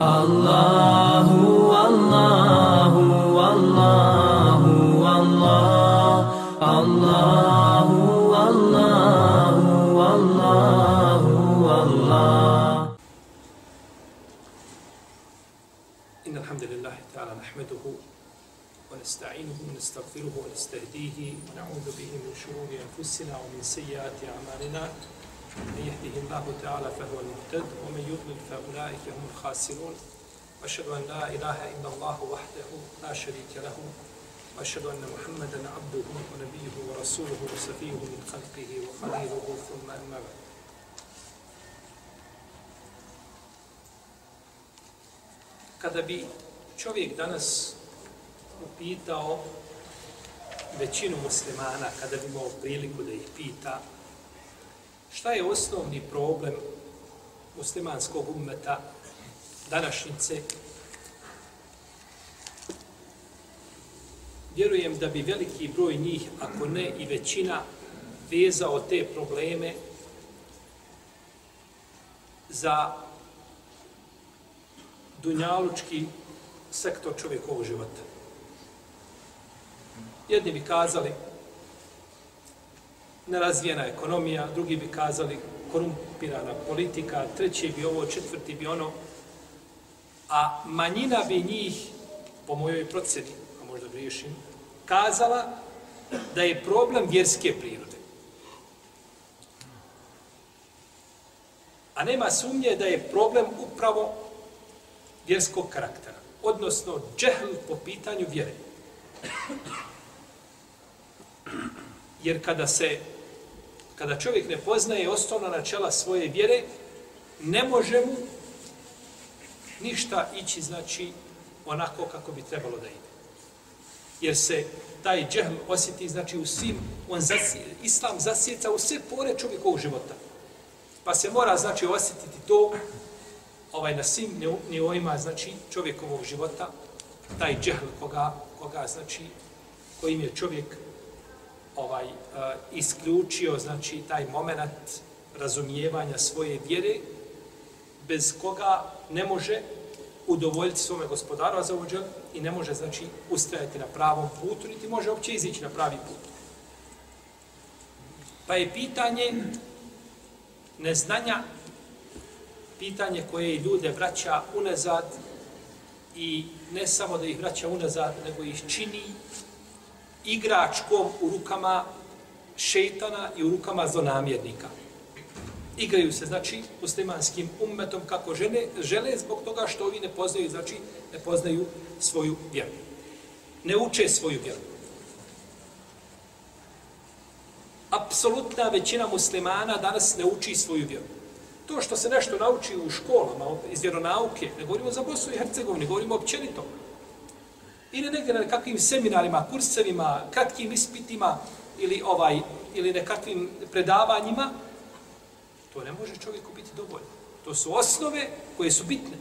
الله والله والله والله الله والله والله والله إن الحمد لله تعالى نحمده ونستعينه ونستغفره ونستهديه ونعوذ به من شرور أنفسنا ومن سيئات أعمالنا من يهده الله تعالى فهو المهتد ومن يضلل فأولئك هم الخاسرون. وأشهد أن لا إله إلا الله وحده لا شريك له. وأشهد أن محمدا عبده ونبيه ورسوله وسفيه من خلقه وخليله ثم أما بعد. Kada bi čovjek danas upitao većinu muslimana, kada bi imao priliku da ih pita, šta je osnovni problem muslimanskog ummeta današnjice, vjerujem da bi veliki broj njih, ako ne i većina, vezao te probleme za dunjalučki sektor čovjekovog života. Jedni bi kazali nerazvijena ekonomija, drugi bi kazali korumpirana politika, treći bi ovo, četvrti bi ono, a manjina bi njih, po mojoj proceni, a možda griješim, kazala da je problem vjerske prirode. A nema sumnje da je problem upravo vjerskog karaktera, odnosno džehl po pitanju vjere. Jer kada se kada čovjek ne poznaje osnovna načela svoje vjere, ne može mu ništa ići, znači, onako kako bi trebalo da ide. Jer se taj džehl osjeti, znači, u svim, on zasje, islam zasjeca u sve pore čovjekovog života. Pa se mora, znači, osjetiti to ovaj na svim nivoima, znači, čovjekovog života, taj džehl koga, koga, znači, kojim je čovjek ovaj e, isključio, znači, taj moment razumijevanja svoje vjere, bez koga ne može udovoljiti svome gospodaru za uđel i ne može, znači, ustrajati na pravom putu, niti može uopće izići na pravi put. Pa je pitanje neznanja pitanje koje ljude vraća unazad i ne samo da ih vraća unazad, nego ih čini igračkom u rukama šeitana i u rukama zonamjernika. Igraju se, znači, muslimanskim ummetom kako žene, žele zbog toga što ovi ne poznaju, znači, ne poznaju svoju vjeru. Ne uče svoju vjeru. Apsolutna većina muslimana danas ne uči svoju vjeru. To što se nešto nauči u školama iz vjeronauke, ne govorimo za Bosnu i Hercegovini, govorimo općenito. Ili negdje na kakvim seminarima, kursevima, kratkim ispitima ili ovaj ili nekakvim predavanjima, to ne može čovjeku biti dovoljno. To su osnove koje su bitne.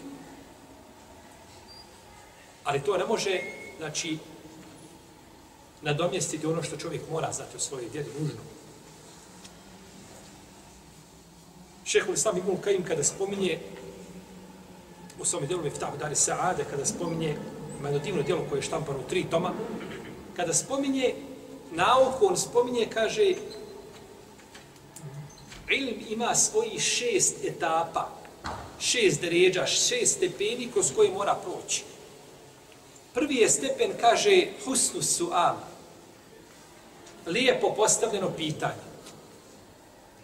Ali to ne može, znači, nadomjestiti ono što čovjek mora znati o svojoj djeli, nužno. Šehol Islam Ibn Kajim kada spominje u svom delu Miftahu Dari Sa'ade, kada spominje, jedno divno djelo koje je štampano u tri toma, kada spominje nauku, on spominje, kaže, ilm ima svoji šest etapa, šest deređa, šest stepeni kroz koje mora proći. Prvi je stepen, kaže, husnu su'al, lijepo postavljeno pitanje.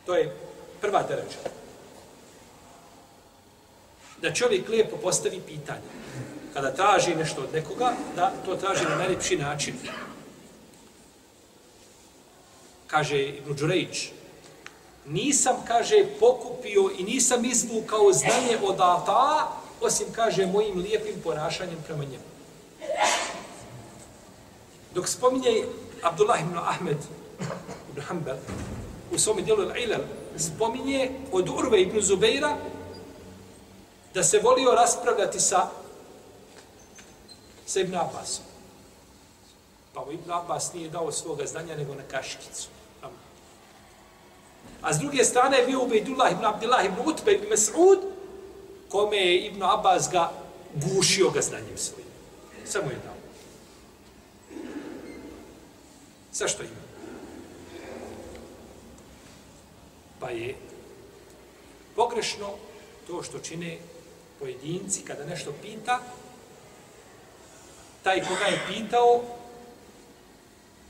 To je prva deređa. Da čovjek lijepo postavi pitanje. Kada traži nešto od nekoga, da to traži na najljepši način. Kaže Ibn Đurejić, nisam, kaže, pokupio i nisam izvukao znanje od Ata, osim, kaže, mojim lijepim ponašanjem prema njemu. Dok spominje Abdullah ibn Ahmed ibn Hanbal u svome dijelu Ilal, spominje od Urve ibn Zubeira da se volio raspravljati sa sa Ibn Abbasom. Pa Ibn Abbas nije dao svoga znanja nego na kaškicu. A s druge strane je bio Ubejdullah ibn Abdullah ibn Utbe ibn Mas'ud, kome je Ibn Abbas ga gušio ga znanjem svojim. Samo je dao. Zašto ima? Pa je pogrešno to što čine pojedinci kada nešto pita, taj koga je pitao,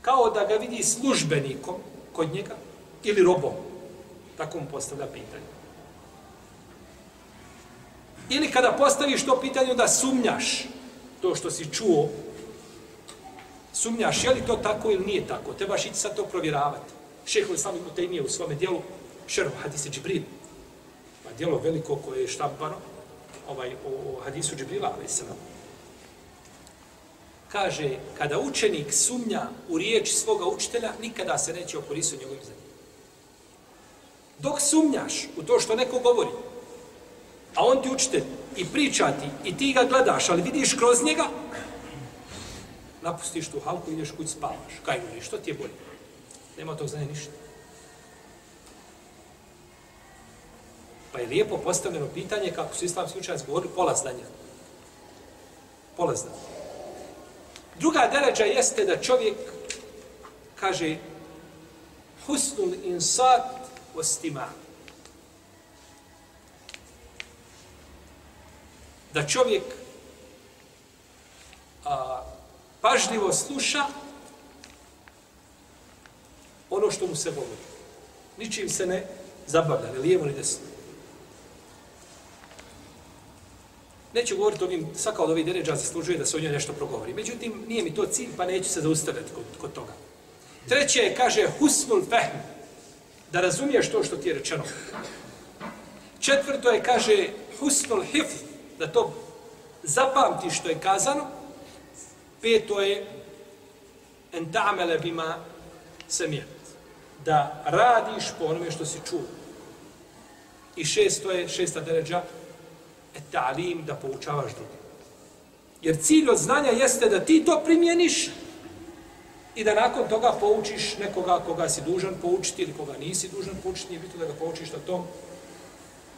kao da ga vidi službenikom kod njega ili robom. Tako mu postavlja pitanje. Ili kada postaviš to pitanje, da sumnjaš to što si čuo, sumnjaš je li to tako ili nije tako, trebaš ići sad to provjeravati. Šeho Islam Ibn Taymiye u svome dijelu Šerhu Hadise Džibril, pa dijelo veliko koje je štampano, ovaj, o, o hadisu Džibrila, ali se nam kaže, kada učenik sumnja u riječ svoga učitelja, nikada se neće okoristiti njegovim znanjem. Dok sumnjaš u to što neko govori, a on ti učitelj i priča ti, i ti ga gledaš, ali vidiš kroz njega, napustiš tu halku i ideš kuć spavaš. Kaj mi što ti je bolje? Nema tog znanja ništa. Pa je lijepo postavljeno pitanje, kako su islamski učenjaci govorili, pola znanja. Pola znanja. Druga deređa jeste da čovjek kaže husnul insat ostima. Da čovjek a, pažljivo sluša ono što mu se govori. Ničim se ne zabavlja, ni lijevo, ni desno. Neću govoriti o ovim, svaka od ovih deređa zaslužuje da se o njoj nešto progovori. Međutim, nije mi to cilj, pa neću se zaustavljati kod, kod toga. Treće je, kaže, husnul fehm, da razumiješ to što ti je rečeno. Četvrto je, kaže, husnul hif, da to zapamti što je kazano. Peto je, en ta'mele bima samijet, da radiš po onome što si čuo. I šesto je, šesta deređa, E, ta'lim da poučavaš druge. Jer cilj od znanja jeste da ti to primjeniš i da nakon toga poučiš nekoga koga si dužan poučiti ili koga nisi dužan poučiti, nije bitno da ga poučiš na tom.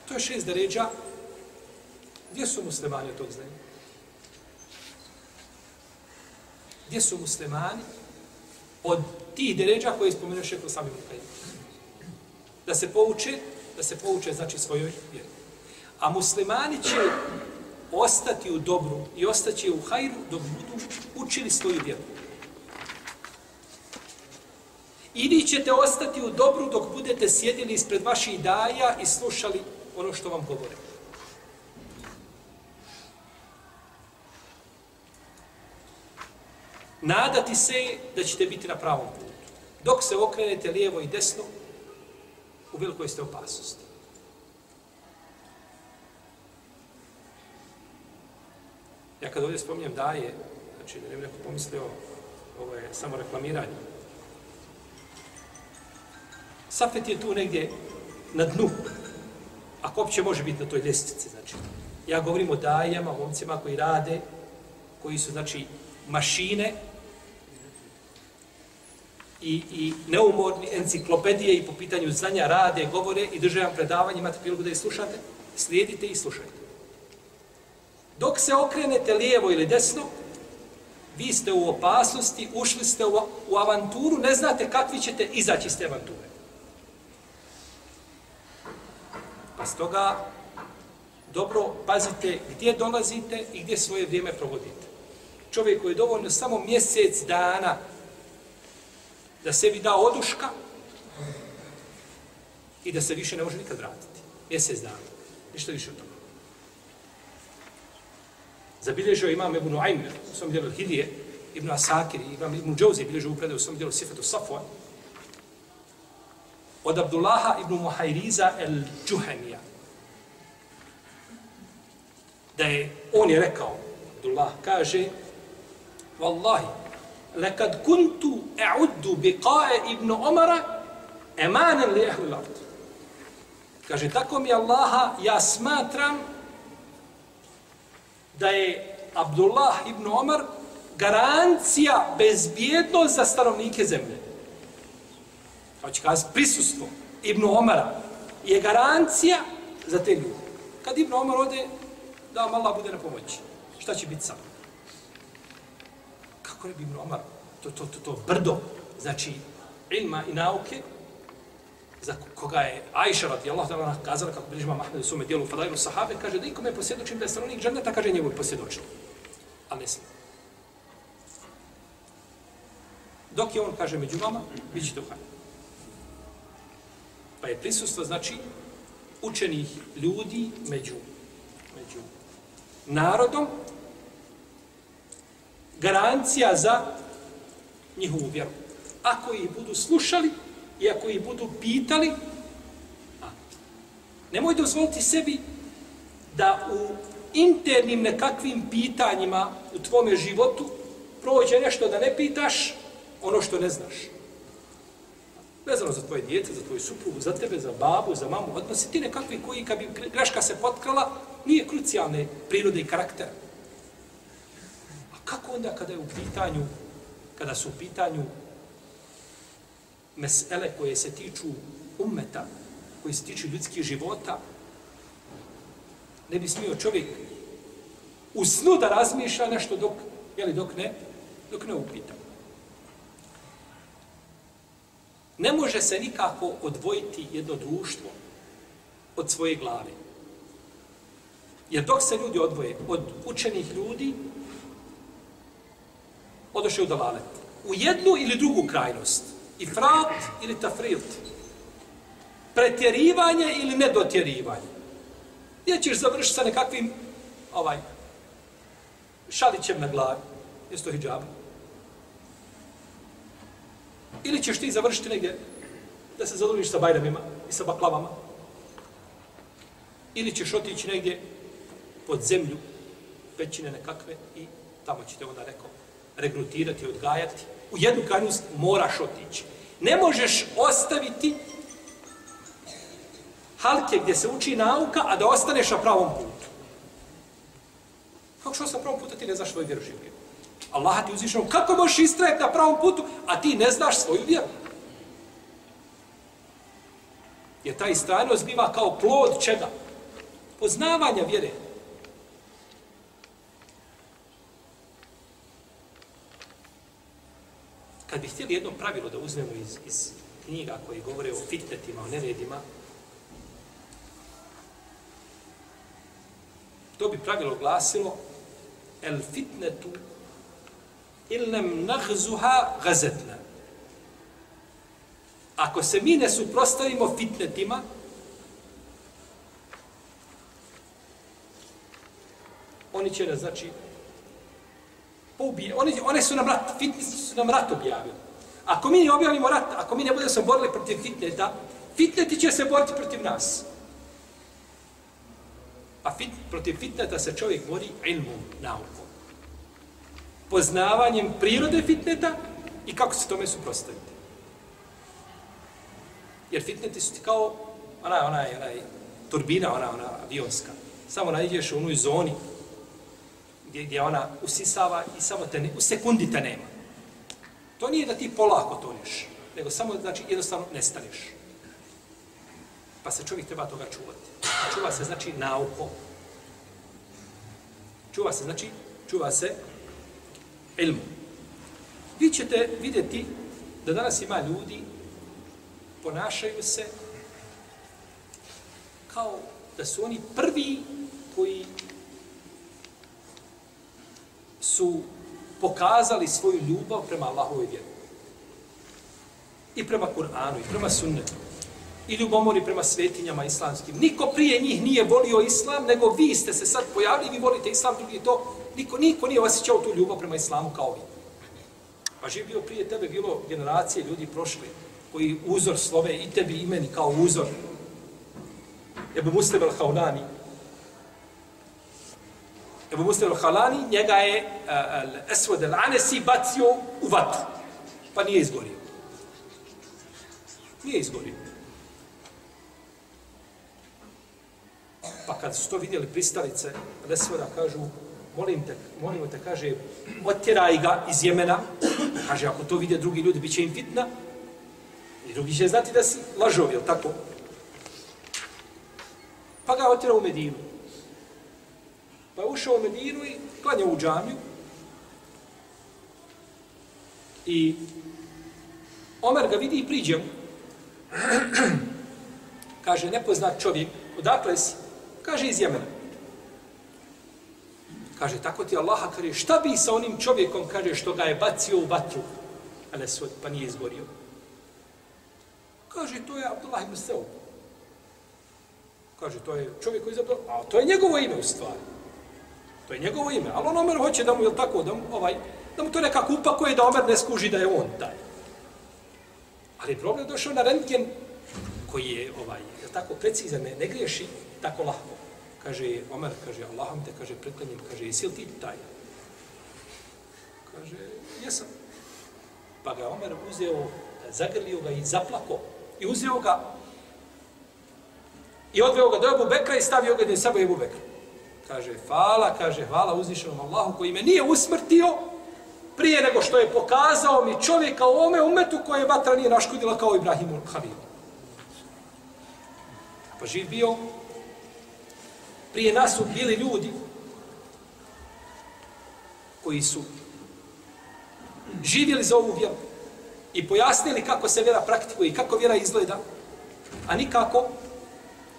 To je šest deređa. Gdje su muslimani od tog znanja? Gdje su muslimani od tih deređa koje spomenuo šeho sami Da se pouče, da se pouče znači svojoj vjeri. A muslimani će ostati u dobru i ostaće u hajru dok budu učili svoju vjeru. Ili ćete ostati u dobru dok budete sjedili ispred vaših daja i slušali ono što vam govore. Nadati se da ćete biti na pravom putu. Dok se okrenete lijevo i desno, u velikoj ste opasnosti. Ja kad ovdje spominjem daje, znači da ne bi neko pomislio, ovo je samo reklamiranje. Safet je tu negdje na dnu. Ako opće može biti na toj ljestvici, znači. Ja govorim o dajama, o momcima koji rade, koji su, znači, mašine i, i neumorni enciklopedije i po pitanju znanja rade, govore i drže vam predavanje, imate priliku da ih slušate, slijedite i slušajte. Dok se okrenete lijevo ili desno, vi ste u opasnosti, ušli ste u, u avanturu, ne znate kakvi ćete izaći iz te avanture. Pa stoga dobro pazite gdje dolazite i gdje svoje vrijeme provodite. Čovjek koji je dovoljno samo mjesec dana da sebi da oduška i da se više ne može nikad vratiti. Mjesec dana. Ništa više od toga. Zabilježio imam Ibn Uajm, u svom djelu Hidije, Ibn Asakir, imam Ibn Džouzi bilježio u predaju u svom djelu Sifetu Safwan, od Abdullaha ibn Muhajriza el-đuhemija. Da je, on je rekao, Abdullah kaže, Wallahi, lekad kuntu e'uddu biqae ibn Omara emanen li ehli lard. Kaže, tako mi Allaha, ja smatram da je Abdullah ibn Omar garancija bezbjednost za stanovnike zemlje. Hoće kazati, prisustvo Ibn Omara je garancija za te ljude. Kad Ibn Omar ode, da vam Allah bude na pomoći. Šta će biti sa? Kako ne bi Ibn Omar, to, to, to, to brdo, znači, ilma i nauke, za koga je Ajša radijallahu ta'ala kazala, kako bližima imam sume u svome dijelu Fadailu sahabe, kaže da ikome posjedočim da je stanovnik džerneta, kaže njegov posjedočim. Ali ne smije. Dok je on, kaže, među vama, vi ćete u. Pa je prisustvo, znači, učenih ljudi među, među narodom, garancija za njihovu vjeru. Ako ih budu slušali i ako ih budu pitali, a, nemoj dozvoliti sebi da u internim nekakvim pitanjima u tvome životu prođe nešto da ne pitaš ono što ne znaš. Vezano za tvoje djece, za tvoju suprugu, za tebe, za babu, za mamu, odnosi ti nekakvi koji, kad bi greška se potkrala, nije krucijalne prirode i karaktera. A kako onda kada je u pitanju, kada su u pitanju mesele koje se tiču ummeta, koje se tiču ljudskih života, ne bi smio čovjek u snu da razmišlja nešto dok, jeli, dok ne, dok ne upita. Ne može se nikako odvojiti jedno društvo od svoje glave. Jer dok se ljudi odvoje od učenih ljudi, odošli u dalalet. U jednu ili drugu krajnost. I ili tafrit. Pretjerivanje ili nedotjerivanje. Gdje ćeš završiti sa nekakvim ovaj, šalićem na glavi. Jesi to? Ili ćeš ti završiti negdje da se zadovoljiš sa bajramima i sa baklavama. Ili ćeš otići negdje pod zemlju, pećine nekakve i tamo ćete onda neko regrutirati, odgajati. U jednu krajnost moraš otići. Ne možeš ostaviti halke gdje se uči nauka, a da ostaneš na pravom putu. Kako što sam pravom putu, ti ne znaš svoju vjeru življenju. Allah ti uzvišeno, kako možeš istrajati na pravom putu, a ti ne znaš svoju vjeru? Jer ta istrajnost biva kao plod čega? Poznavanja vjere. Kad bi htjeli jedno pravilo da uzmemo iz, iz knjiga koji govore o fitnetima, o neredima, to bi pravilo glasilo el fitnetu ilnem nahzuha gazetna. Ako se mi ne suprostavimo fitnetima, oni će nas, znači, poubije. Oni, one su nam rat, fitneti su nam rat objavili. Ako mi ne objavimo rat, ako mi ne budemo se borili protiv fitneta, fitneti će se boriti protiv nas. A fit, protiv fitneta se čovjek bori ilmom, naukom poznavanjem prirode fitneta i kako se tome suprostaviti. Jer fitneti su ti kao ona, ona, ona, turbina, ona, ona avionska. Samo najdeš u onoj zoni gdje, gdje ona usisava i samo te ne, u sekundi te nema. To nije da ti polako toneš, nego samo znači jednostavno nestaneš. Pa se čovjek treba toga čuvati. Čuva se znači nauko. Čuva se znači, čuva se ilmu. Vi ćete vidjeti da danas ima ljudi ponašaju se kao da su oni prvi koji su pokazali svoju ljubav prema Allahove vjeru. I prema Kur'anu, i prema sunnetu. I ljubomori prema svetinjama islamskim. Niko prije njih nije volio islam, nego vi ste se sad pojavili, vi volite islam, drugi to Niko, niko nije osjećao tu ljubav prema islamu kao vi. Pa živ bio prije tebe, bilo generacije ljudi prošli, koji uzor slove i tebi i meni kao uzor. Ebu Muslim al-Haunani. Ebu Muslim al-Halani, njega je eh, uh, Esvod al-Anesi bacio u vatru. Pa nije izgorio. Nije izgorio. Pa kad su to vidjeli pristalice, Esvoda kažu, molim te, molim te, kaže, otjeraj ga iz Jemena, kaže, ako to vide drugi ljudi, bit će im fitna, i drugi će znati da si lažov, jel tako? Pa ga otjera u Medinu. Pa je ušao u Medinu i klanjao u džamiju. I Omer ga vidi i priđe mu. Kaže, nepoznat čovjek, odakle si? Kaže, iz Jemena. Kaže, tako ti Allaha, kaže, šta bi sa onim čovjekom, kaže, što ga je bacio u vatru, ale svoj, pa nije izgorio. Kaže, to je Abdullah ibn Seub. Kaže, to je čovjek koji je zabrao, a to je njegovo ime u stvari. To je njegovo ime, ali on Omer hoće da mu, je tako, da mu, ovaj, da mu to nekako upakuje, da Omer ne skuži da je on taj. Ali problem došao na rentgen, koji je, ovaj, je tako precizan, ne, ne griješi tako lahko. Kaže, Omer, kaže, Allahom te, kaže, preklanjem, kaže, jesi li ti taj? Kaže, jesam. Pa ga Omer uzeo, zagrlio ga i zaplako. I uzeo ga i odveo ga do Ebu Bekra i stavio ga da sebe Ebu Bekra. Kaže, hvala, kaže, hvala uzvišenom Allahu koji me nije usmrtio prije nego što je pokazao mi čovjeka u ome umetu koje vatra nije naškodila kao Ibrahimu Halilu. Pa živ bio, prije nas su bili ljudi koji su živjeli za ovu vjeru i pojasnili kako se vjera praktikuje i kako vjera izgleda, a nikako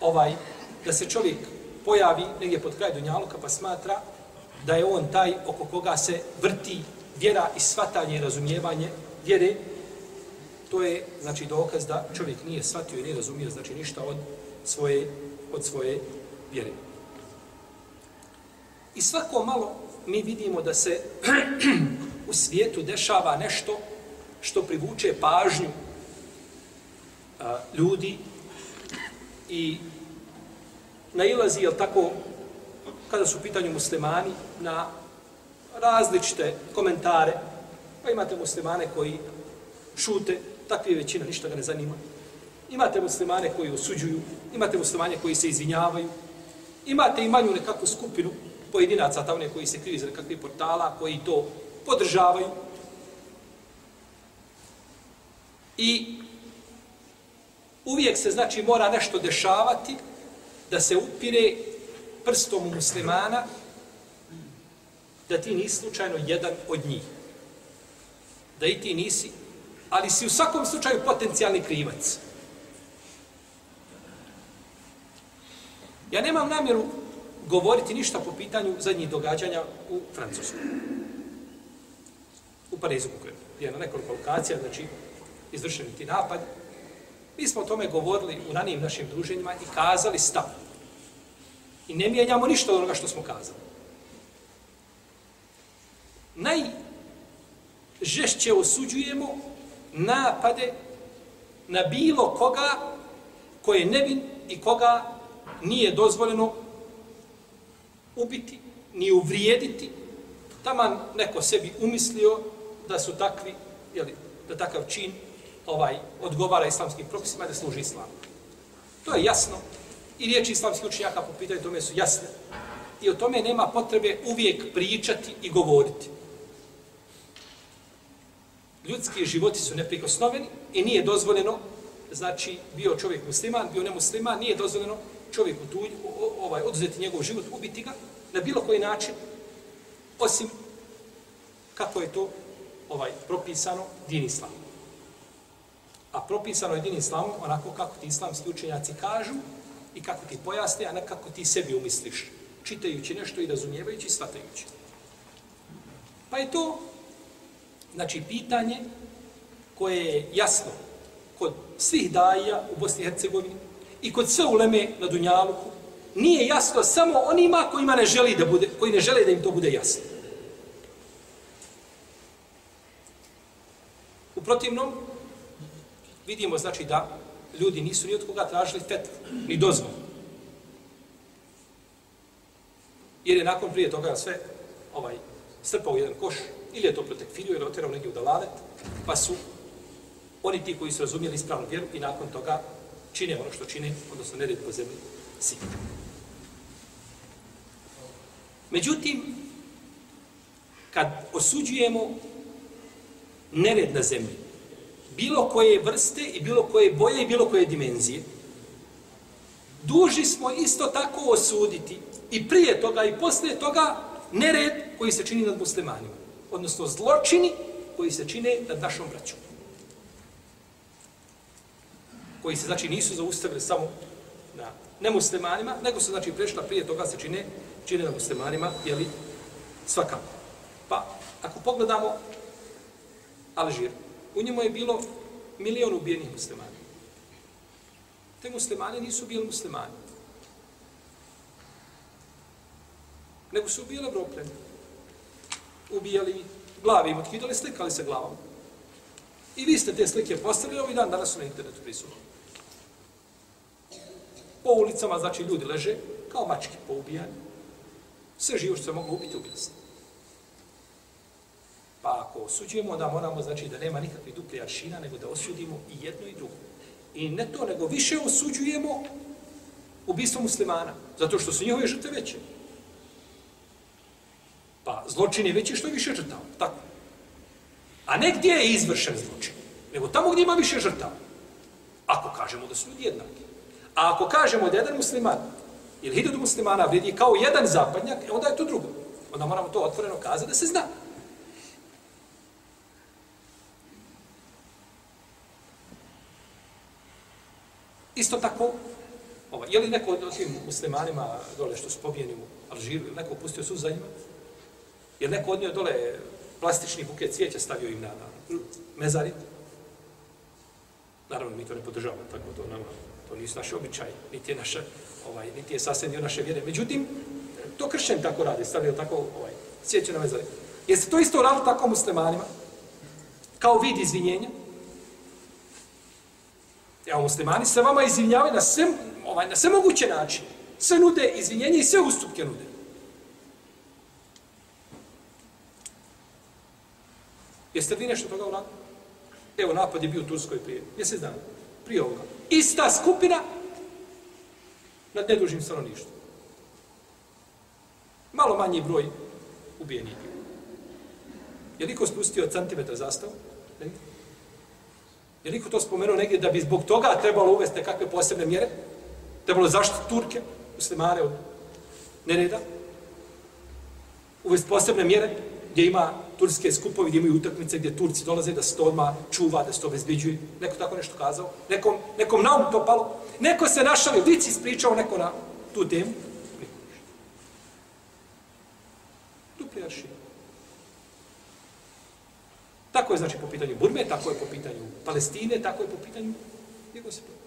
ovaj da se čovjek pojavi negdje pod kraj Dunjaluka pa smatra da je on taj oko koga se vrti vjera i svatanje i razumijevanje vjere, to je znači dokaz da čovjek nije shvatio i nije razumio znači ništa od svoje, od svoje vjere. I svako malo mi vidimo da se u svijetu dešava nešto što privuče pažnju a, ljudi i nailazi, jel tako, kada su u pitanju muslimani, na različite komentare. Pa imate muslimane koji šute, takvi je većina, ništa ga ne zanima. Imate muslimane koji osuđuju, imate muslimane koji se izvinjavaju, imate i manju nekakvu skupinu pojedinaca, tamo koji se kriju iz nekakvih portala, koji to podržavaju. I uvijek se, znači, mora nešto dešavati da se upire prstom u muslimana da ti nisi slučajno jedan od njih. Da i ti nisi, ali si u svakom slučaju potencijalni krivac. Ja nemam namjeru govoriti ništa po pitanju zadnjih događanja u Francuskoj. U Parizu konkretno. Je na nekoliko lokacija, znači, izvršeni ti napad. Mi smo o tome govorili u ranijim našim druženjima i kazali stav. I ne mijenjamo ništa od onoga što smo kazali. Najžešće osuđujemo napade na bilo koga ko je nevin i koga nije dozvoljeno ubiti, ni uvrijediti, taman neko sebi umislio da su takvi, jeli, da takav čin ovaj odgovara islamskim propisima da služi islamu. To je jasno. I riječi islamskih učenjaka po pitanju tome su jasne. I o tome nema potrebe uvijek pričati i govoriti. Ljudski životi su neprikosnoveni i nije dozvoljeno, znači bio čovjek musliman, bio nemusliman, nije dozvoljeno čovjeku tu, ovaj, oduzeti njegov život, ubiti ga na bilo koji način, osim kako je to ovaj propisano din islamu. A propisano je din islamu onako kako ti islamski učenjaci kažu, i kako ti pojasne, a ne kako ti sebi umisliš, čitajući nešto i razumijevajući i shvatajući. Pa je to, znači, pitanje koje je jasno kod svih daja u Bosni i Hercegovini i kod sve uleme na Dunjaluku, nije jasno samo onima kojima ne želi da bude, koji ne žele da im to bude jasno. U protivnom, vidimo, znači, da ljudi nisu ni od koga tražili fetvu, ni dozvolu. Jer je nakon prije toga sve ovaj strpao u jedan koš, ili je to protekfirio, ili oterao negdje u udalavet, pa su oni ti koji su razumijeli ispravnu vjeru i nakon toga čine ono što čine, odnosno nered po zemlji, sigurno. Međutim, kad osuđujemo nered na zemlji, bilo koje vrste i bilo koje boje i bilo koje dimenzije, duži smo isto tako osuditi i prije toga i poslije toga nered koji se čini nad muslimanima. Odnosno zločini koji se čine nad našom braćom. Koji se znači nisu zaustavili samo na nemuslimanima, nego su znači prešla prije toga se čine, čine nad muslimanima, jeli svakako. Pa, ako pogledamo Alžir, u njemu je bilo milion ubijenih muslimana. Te muslimani nisu bili muslimani. Nego su ubijali Evropljani. Ubijali glave im otkidali, slikali se glavom. I vi ste te slike postavili, ovaj dan danas su na internetu prisutno. Po ulicama, znači, ljudi leže kao mačke po ubijanju. Sve živo što se mogu ubiti, ubili ste. Pa ako osuđujemo, da moramo, znači, da nema nikakvih dupli aršina, nego da osudimo i jedno i drugo. I ne to, nego više osuđujemo ubistvo muslimana, zato što su njihove žrtve veće. Pa zločin je veći što je više žrtava, tako. A ne gdje je izvršen zločin, nego tamo gdje ima više žrtava. Ako kažemo da su ljudi jednaki. A ako kažemo da jedan musliman ili hiljadu muslimana vredi kao jedan zapadnjak, e, onda je to drugo. Onda moramo to otvoreno kazati da se zna. Isto tako, ovaj, je li neko od tim muslimanima dole što su pobijeni u Alžiru, ili neko pustio suz za njima? Je neko odnio dole plastični buket cvijeća stavio im na, na mezari? Naravno, mi to ne podržavamo, tako to nama, to nisu naše običaje, niti je naše, ovaj, niti je sasvim dio naše vjere. Međutim, to kršćan tako radi, stavio tako ovaj, cvijeće na mezari. Jeste to isto radili tako muslimanima? Kao vid izvinjenja? Evo, muslimani se vama izvinjavaju na sve, ovaj, na sve moguće načine. Sve nude izvinjenje i sve ustupke nude. Jeste vi nešto toga uradili? Evo, napad je bio u Turskoj prije mjesec dana. Prije ovoga. Ista skupina nad nedužim stanovništvom. Malo manji broj ubijenih. Je li ko spustio centimetar zastavu? Ne? Je niko to spomenuo negdje da bi zbog toga trebalo uvesti kakve posebne mjere? Trebalo zaštiti Turke, muslimane od nereda? Uvesti posebne mjere gdje ima turske skupovi, gdje imaju utakmice, gdje Turci dolaze da se to odmah čuva, da se to bezbiđuje. Neko tako nešto kazao? Nekom, nekom na um to palo? Neko se našalio, dici ispričao neko na tu temu? Tu aršin. Tako je znači po pitanju Burme, tako je po pitanju Palestine, tako je po pitanju Jugoslavije.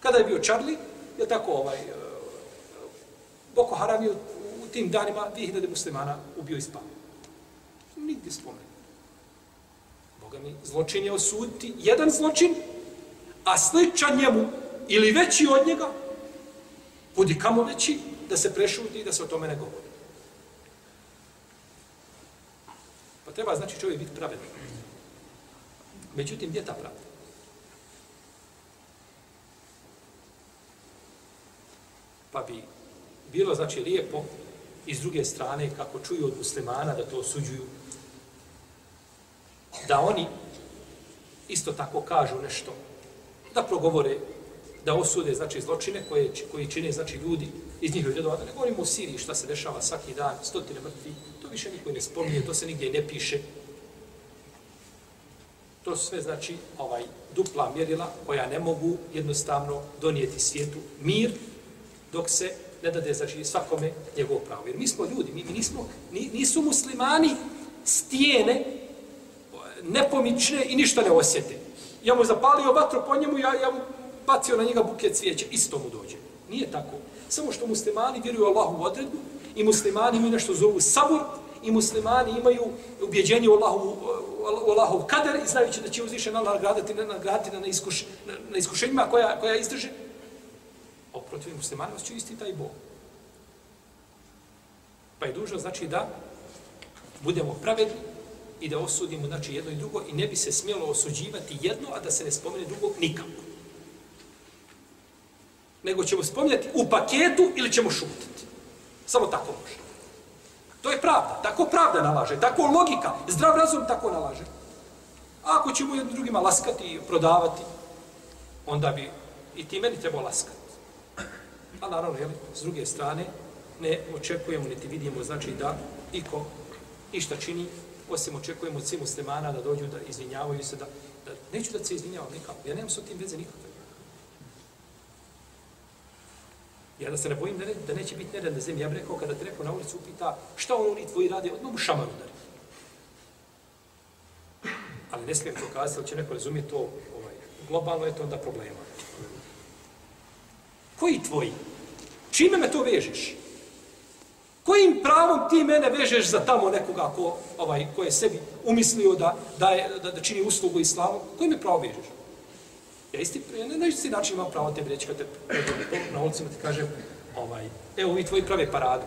Kada je bio Charlie, je tako ovaj, eh, Boko Haram je u, u tim danima 2000 muslimana ubio i spavio. Nigdje spomen. Boga mi, zločin je osuditi jedan zločin, a sličan njemu ili veći od njega, budi kamo veći, da se prešuti i da se o tome ne govori. Pa treba znači čovjek biti pravedan. Međutim, gdje ta pravda? Pa bi bilo, znači, lijepo i s druge strane, kako čuju od muslimana da to osuđuju, da oni isto tako kažu nešto, da progovore, da osude, znači, zločine koje, koji čine, znači, ljudi iz njihovih redova, da ne govorimo o Siriji, šta se dešava svaki dan, stotine mrtvi, to više niko ne spominje, to se nigdje ne piše, To sve znači ovaj dupla mjerila koja ne mogu jednostavno donijeti svijetu mir dok se ne dade znači svakome njegov pravo. Jer mi smo ljudi, mi, mi nismo, nisu muslimani stijene nepomične i ništa ne osjete. Ja mu zapalio vatru po njemu, ja, ja mu bacio na njega buket cvijeća, isto mu dođe. Nije tako. Samo što muslimani vjeruju Allahu u odredbu i muslimani imaju nešto zovu sabur, i muslimani imaju ubjeđenje u Allahu, u Allahov kader i znajući da će uzvišen Allah nagraditi, nagraditi na, iskuš, na, na iskušenjima koja, koja izdrže. A protiv muslimanima će isti taj Bog. Pa je dužno znači da budemo pravedni i da osudimo znači jedno i drugo i ne bi se smjelo osuđivati jedno, a da se ne spomene drugo nikako. Nego ćemo spominjati u paketu ili ćemo šutiti. Samo tako može. To je pravda. Tako pravda nalaže. Tako logika. Zdrav razum tako nalaže. A ako ćemo jednim drugima laskati i prodavati, onda bi i ti meni trebao laskati. A naravno, jel, s druge strane, ne očekujemo, niti vidimo, znači da iko išta čini, osim očekujemo od svih muslimana da dođu da izvinjavaju se, da, da neću da se izvinjavam nikako, ja nemam s tim veze nikakve. Ja da se ne bojim da, ne, da neće biti nered na zemlji. Ja bih rekao, kada te neko na ulicu upita šta on oni tvoji radi, odmah mu šamar udari. Ali ne smijem to kazati, ali će neko razumjeti to ovaj, globalno, je to onda problema. Koji tvoji? Čime me to vežeš? Kojim pravom ti mene vežeš za tamo nekoga ko, ovaj, ko je sebi umislio da, da, je, da, da čini uslugu islamu? Kojim me pravo vežeš? Ja isti, ja ne znaš si način imam pravo tebi reći kad te na ulicima ti kažem, ovaj, evo vi tvoji prave paradu.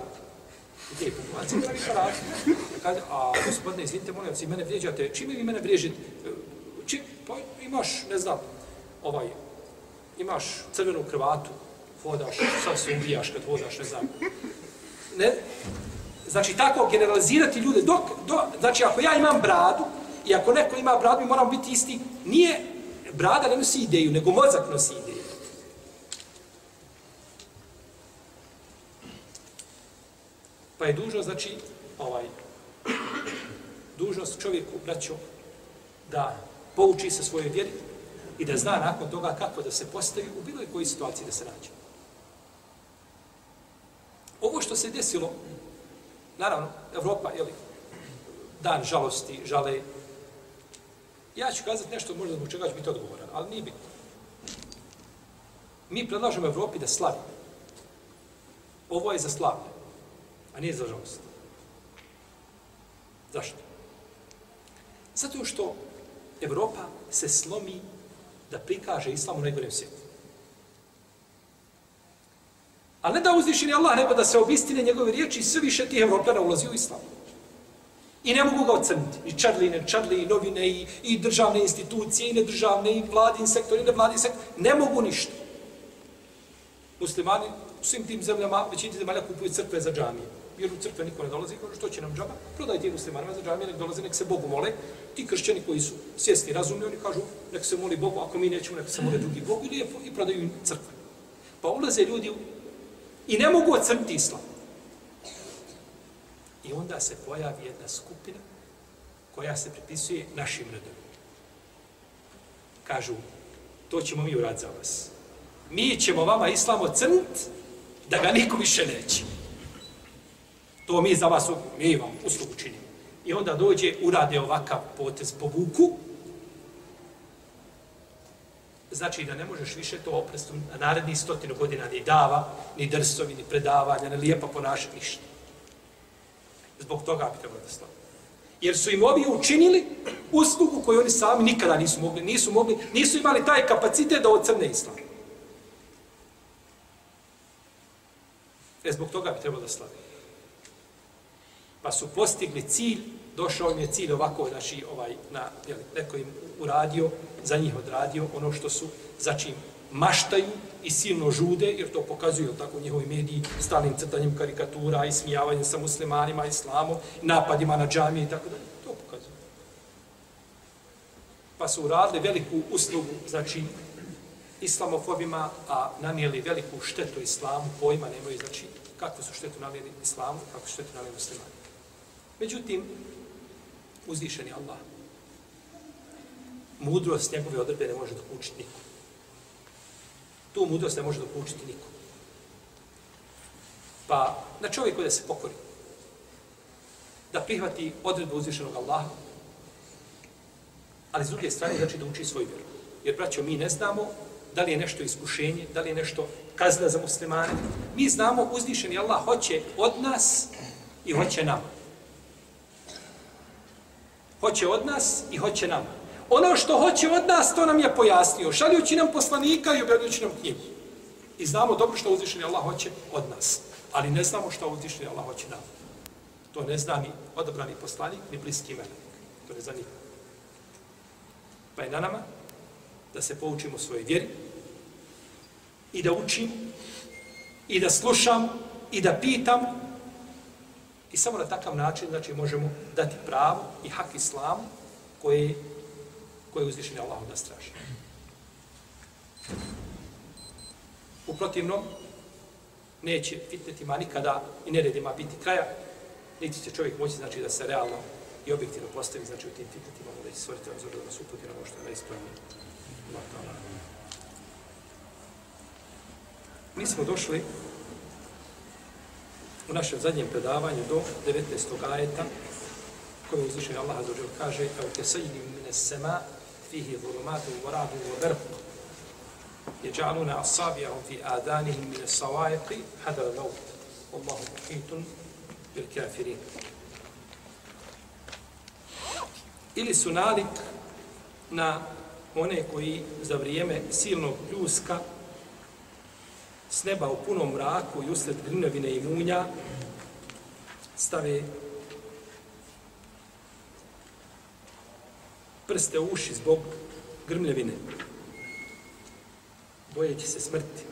I te populacije pravi paradu. Kaže, a gospodine, izvinite, molim vas, i mene vrijeđate, čime vi mene vriježite? Či, pa imaš, ne znam, ovaj, imaš crvenu krvatu, hodaš, sad se ubijaš kad hodaš, ne znam. Ne, znači, tako generalizirati ljude, dok, do, znači, ako ja imam bradu, i ako neko ima bradu, mi moramo biti isti, nije brada ne nosi ideju, nego mozak nosi ideju. Pa je dužno, znači, ovaj, dužnost čovjeku, braćo, da pouči se svoje vjeri i da zna nakon toga kako da se postavi u bilo kojoj situaciji da se nađe. Ovo što se desilo, naravno, Evropa, jeli, dan žalosti, žale, Ja ću kazati nešto možda zbog čega ću biti odgovoran, ali nije bitno. Mi predlažemo Evropi da slavi. Ovo je za slavlje, a nije za žalost. Zašto? Zato što Evropa se slomi da prikaže islam u najgorem svijetu. A ne da uzvišeni Allah, nego da se obistine njegove riječi i sve više tih Evropljana ulazi u islamu. I ne mogu ga ocrniti. I čadli, ne čadli, i novine, i, i državne institucije, i nedržavne, i vladin sektor, i nevladin sektor. Ne mogu ništa. Muslimani u svim tim zemljama, većini zemalja kupuju crkve za džamije. Jer u crkve niko ne dolazi, kaže što će nam džaba? Prodajte muslimanima za džamije, nek dolaze, nek se Bogu mole. Ti kršćani koji su svjesni, razumni, oni kažu, nek se moli Bogu, ako mi nećemo, nek se mole drugi Bogu, i, i prodaju im crkve. Pa ulaze ljudi u... i ne mogu ocrniti islam. I onda se pojavi jedna skupina koja se pripisuje našim redovima. Kažu, to ćemo mi urad za vas. Mi ćemo vama islam ocrnit da ga niko više neće. To mi za vas, mi vam uslugu činimo. I onda dođe, urade ovakav potez po vuku, znači da ne možeš više to opresti na narednih stotinu godina ni dava, ni drsovi, ni predavanja, ni lijepa ponašati, ništa. Zbog toga bi trebalo da slavi. Jer su im ovi učinili uslugu koju oni sami nikada nisu mogli, nisu mogli, nisu imali taj kapacitet da ocrne islam. E zbog toga bi trebalo da slavi. Pa su postigli cilj, došao im je cilj ovako, znači, ovaj, na, jel, neko im uradio, za njih odradio ono što su, za čim maštaju i silno žude, jer to pokazuju tako njihovi mediji, stalnim crtanjem karikatura i smijavanjem sa muslimanima, islamom, napadima na džamije i tako dalje. To pokazuju. Pa su uradili veliku uslugu, znači, islamofobima, a nanijeli veliku štetu islamu, pojma nemaju, znači, kakvu su štetu nanijeli islamu, kakvu su štetu nanijeli muslimani. Međutim, uzvišen je Allah. Mudrost njegove odrbe ne može dokučiti nikom Tu mudrost ne može dokučiti niko. Pa na čovjeku da se pokori. Da prihvati odredbu uzvišenog Allaha. Ali s druge strane znači da uči svoju vjeru. Jer, braćo, mi ne znamo da li je nešto iskušenje, da li je nešto kazna za muslimane. Mi znamo uzvišeni Allah hoće od nas i hoće nama. Hoće od nas i hoće nama ono što hoće od nas, to nam je pojasnio, šaljući nam poslanika i objavljući nam knjigu. I znamo dobro što uzvišeni Allah hoće od nas, ali ne znamo što uzvišeni Allah hoće nam. To ne zna ni odabrani poslanik, ni bliski menak. To ne zna ni. Pa je na nama da se poučimo svoje vjeri i da učim i da slušam i da pitam i samo na takav način znači možemo dati pravo i hak islamu koje koje uzvišeni Allah da traži. U protivnom, neće fitnetima nikada i neredima biti kraja, niti će čovjek moći znači da se realno i objektivno postavi znači u tim fitnetima da će stvoriti razor da nas uputi na ono što je najispravnije. Mi smo došli u našem zadnjem predavanju do 19. ajeta koji uzvišenje Allah azzawajal kaže kao te sajidi mine sema fihi zulumatu u radu u verbu يجعلون أصابعهم في آذانهم من الصواعق حذر الموت والله محيط بالكافرين ili su nalik na one koji za vrijeme silnog pljuska s neba u punom mraku i usred grinovine i munja stave prste u uši zbog grmljevine bojeći se smrti.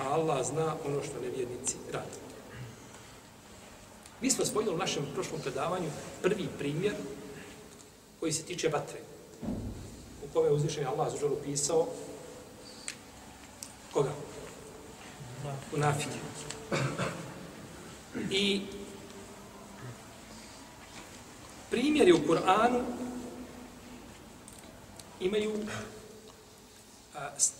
A Allah zna ono što nevjernici radi. Mi smo spojili u našem prošlom predavanju prvi primjer koji se tiče vatre. U kome je uzvišen Allah za želu pisao koga? U nafike. I je u Kur'anu imaju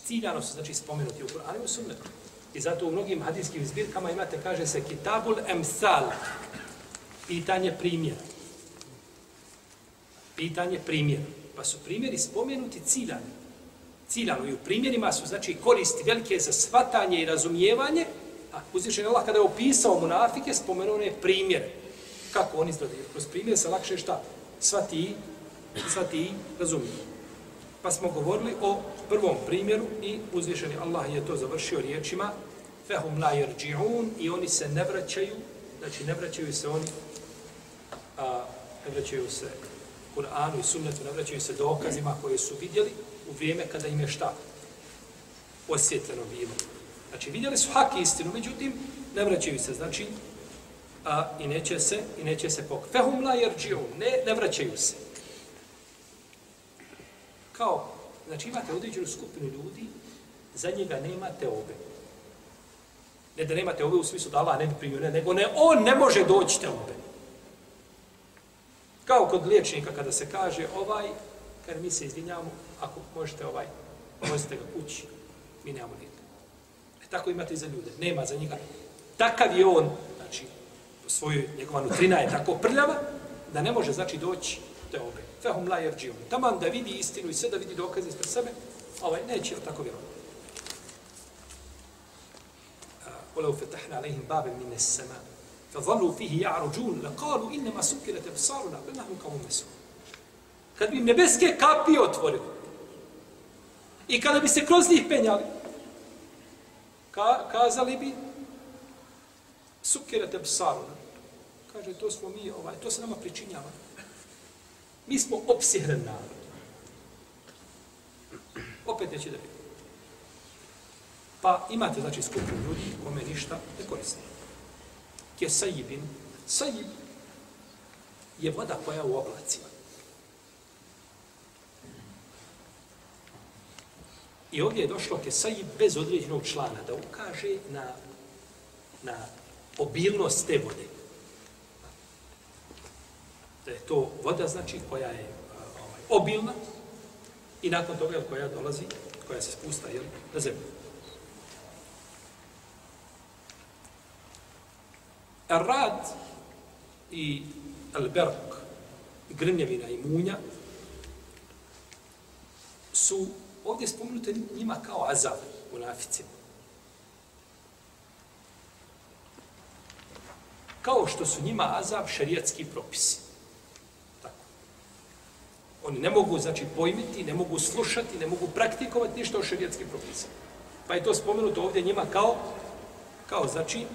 ciljano su znači spomenuti u Kur'anu i sunnetu. I zato u mnogim hadijskim zbirkama imate, kaže se, kitabul emsal, pitanje primjera. Pitanje primjera. Pa su primjeri spomenuti ciljani. Ciljano. I u primjerima su, znači, koristi velike za svatanje i razumijevanje, a uzvišen Allah kada je opisao munafike, spomenuo je primjere. Kako oni izgledaju. Kroz primjer se lakše šta? Svati, svati razumiju. Pa smo govorili o prvom primjeru i uzvišeni Allah je to završio riječima fehum la yerji'un i oni se ne vraćaju, znači ne vraćaju se oni a, ne vraćaju se Kur'anu i sunnetu, ne vraćaju se dokazima koje su vidjeli u vrijeme kada im je šta osjetljeno bilo. Znači vidjeli su hak istinu, međutim ne vraćaju se, znači a, i neće se i neće se pok. Fehum la yerji'un, ne, ne vraćaju se. Kao Znači imate određenu skupinu ljudi, za njega nema teobe. Ne da nema teobe u smislu da Allah ne bi primio, ne, nego ne, on ne može doći teobe. Kao kod liječnika kada se kaže ovaj, kad mi se izvinjamo, ako možete ovaj, možete ga kući, mi nemamo lijeka. E tako imate i za ljude, nema za njega. Takav je on, znači, svoju njegova nutrina je tako prljava, da ne može, znači, doći teobe fehum la jerđion. Taman da vidi istinu i sve da vidi dokaze ispred sebe, ovaj neće tako vjerovati. ولو فتحنا عليهم بابا من السماء فظلوا فيه يعرجون لقالوا انما سكرت ابصارنا بل نحن قوم مسحورون kad bi nebeske kapi otvorili i kada bi se kroz njih penjali ka, kazali bi sukirate psaruna kaže to smo mi ovaj to se nama pričinjava Mi smo opsihren narod. Opet neće da biti. Pa imate, znači, skupinu ljudi kome ništa ne koristi. Kje sajibin, sajib je voda koja je u oblacima. I ovdje je došlo ke sajib bez određenog člana da ukaže na, na obilnost te vode da je to voda, znači, koja je ovaj, obilna i nakon toga koja dolazi, koja se spusta jel, na zemlju. Rad i alberg, grnjevina i munja, su ovdje spomenute njima kao azab u naficima. Kao što su njima azab šarijatski propisi. Oni ne mogu, znači, pojmiti, ne mogu slušati, ne mogu praktikovati ništa o šarijatskim propisama. Pa je to spomenuto ovdje njima kao, kao znači,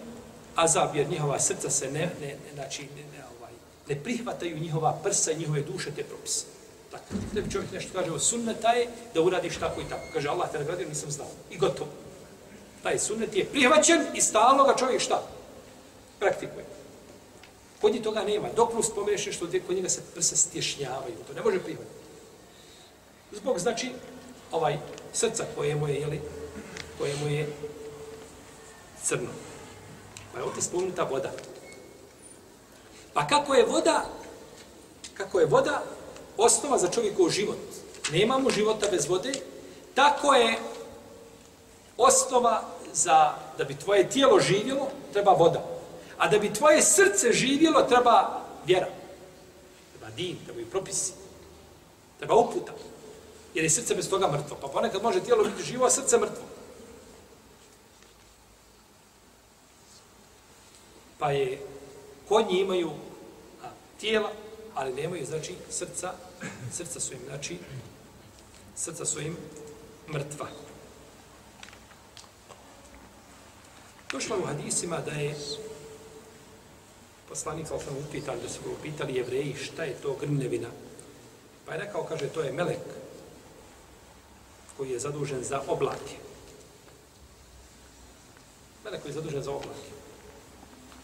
azab, jer njihova srca se ne, ne, ne, znači, ne, ne, ovaj, ne prihvataju njihova prsa i njihove duše te propise. Tako, da čovjek nešto kaže, o sunneta je da uradiš tako i tako. Kaže, Allah te nagradio, nisam znao. I gotovo. Taj sunnet je prihvaćen i stalno ga čovjek šta? Praktikuje. Kod njih toga nema. Dok mu spomeneš nešto, kod njega se prsa stješnjavaju. To ne može prihvatiti. Zbog, znači, ovaj srca koje mu je, jeli, koje mu je crno. Pa je ovdje spomenuta voda. Pa kako je voda, kako je voda osnova za čovjekov život. Nemamo života bez vode, tako je osnova za da bi tvoje tijelo živjelo, treba voda. A da bi tvoje srce živjelo, treba vjera. Treba din, treba i propisi. Treba uputa. Jer je srce bez toga mrtvo. Pa ponekad može tijelo biti živo, a srce mrtvo. Pa je, konji imaju a, tijela, ali nemaju, znači, srca, srca su im, znači, srca su im mrtva. Došlo u hadisima da je poslanik sa osnovu upitali, da su ga upitali jevreji šta je to grmljevina. Pa je rekao, kaže, to je melek koji je zadužen za oblake. Melek koji je zadužen za oblake.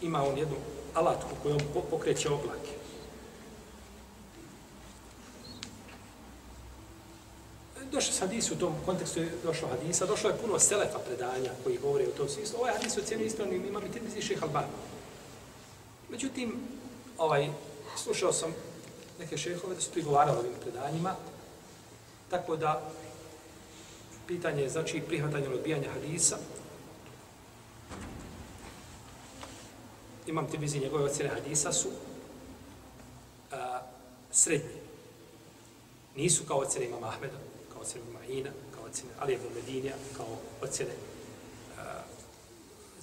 Ima on jednu alatku kojom pokreće oblake. Došlo se hadis u tom kontekstu, je došlo hadisa, došlo je puno selefa predanja koji govore o tom smislu. Ovaj hadis u cijenu ispravnim ima mi tirmizi šeha Albani. Međutim, ovaj, slušao sam neke šehove da su prigovarali ovim predanjima, tako da pitanje je znači prihvatanje odbijanja hadisa. Imam te vizi njegove ocjene hadisa su a, srednje. Nisu kao ocjene imama Ahmeda, kao ocjene imama Ina, kao ocjene Ali Medinija, kao ocjene a,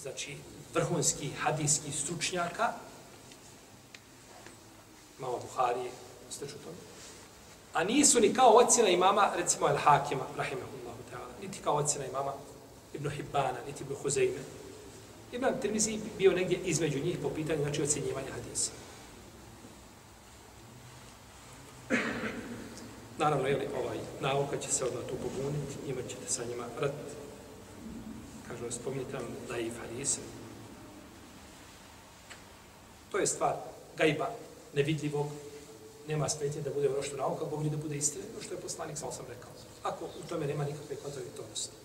znači vrhunskih hadijskih stručnjaka, imama Buharije, ste čuto. A nisu ni kao ocjena imama, recimo El Hakima, rahimahullahu ta'ala, niti kao ocjena imama Ibn Hibbana, niti Ibn Huzeyme. Ibn Tirmizi bio negdje između njih po pitanju, znači ocjenjivanja hadisa. Naravno, jeli, ovaj, nauka će se odmah tu pobuniti, imat ćete sa njima rat. Kažu, spominjite vam da je i hadisa. To je stvar gajba, nevidljivog, nema smetnje da bude ono što nauka govori da bude istina, ono što je poslanik sam sam rekao. Ako u tome nema nikakve kontradiktornosti.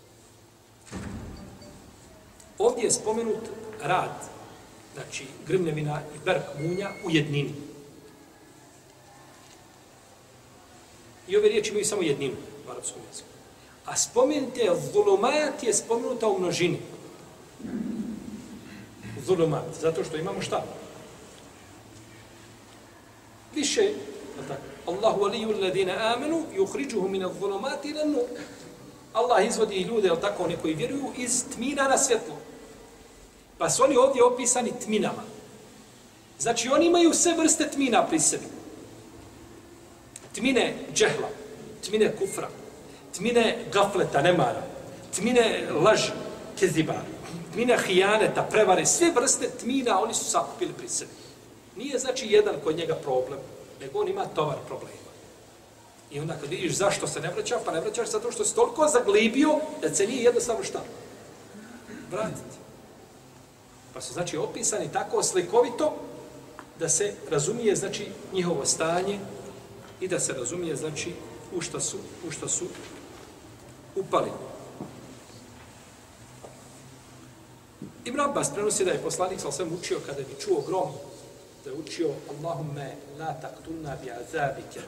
Ovdje je spomenut rad, znači grmljevina i berk munja u jednini. I ove riječi imaju samo jedninu u arapskom jeziku. A spomenite zulumat je spomenuta u množini. Zulumat, zato što imamo šta? Više, Allahu aliju alladina amenu, yukhrijuhum min adh-dhulumati ila an-nur. Allah izvodi ljude, ali tako, oni koji vjeruju iz tmina na svjetlo. Pa su oni ovdje opisani tminama. Znači, oni imaju sve vrste tmina pri sebi. Tmine džehla, tmine kufra, tmine gafleta, nemara, tmine laži, keziba, tmine hijaneta, prevare, sve vrste tmina oni su sakupili pri sebi. Nije znači jedan kod njega problem, nego on ima tovar problema. I onda kad vidiš zašto se ne vraća, pa ne vraćaš zato što si toliko zaglibio da se nije jednostavno šta? Vratiti. Pa su znači opisani tako slikovito da se razumije znači njihovo stanje i da se razumije znači u šta su, u šta su upali. Ibn Abbas prenosi da je poslanik sa svem učio kada bi čuo grom što je učio Allahumme la taktulna bi azabike.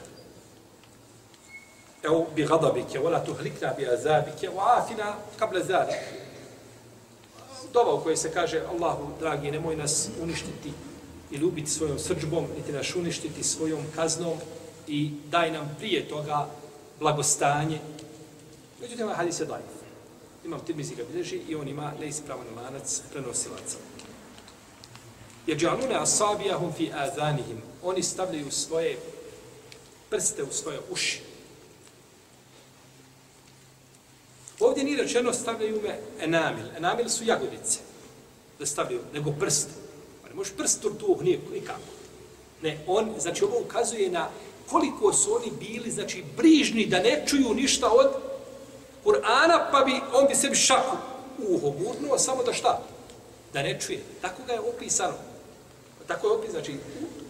Evo bi gadabike wala tuhlikna bi azabike wa afina kable zalik. Dova u kojoj se kaže Allahu dragi nemoj nas uništiti i ljubiti svojom srđbom niti nas uništiti svojom kaznom i daj nam prije toga blagostanje. Međutim ovaj hadis je dajiv imam tirmizi ga bilježi i on ima neispravan lanac prenosilaca. Jeđalune asabijahum fi azanihim. Oni stavljaju svoje prste u svoje uši. Ovdje nije rečeno stavljaju me enamil. Enamil su jagodice. Da stavljaju, nego prste. Pa ne možeš prst tu nije nikako. Ne, on, znači ovo ukazuje na koliko su oni bili, znači, brižni da ne čuju ništa od Kur'ana, pa bi, on bi sebi šaku uho gurnuo, samo da šta? Da ne čuje. Tako ga je opisano. Tako je opet, znači,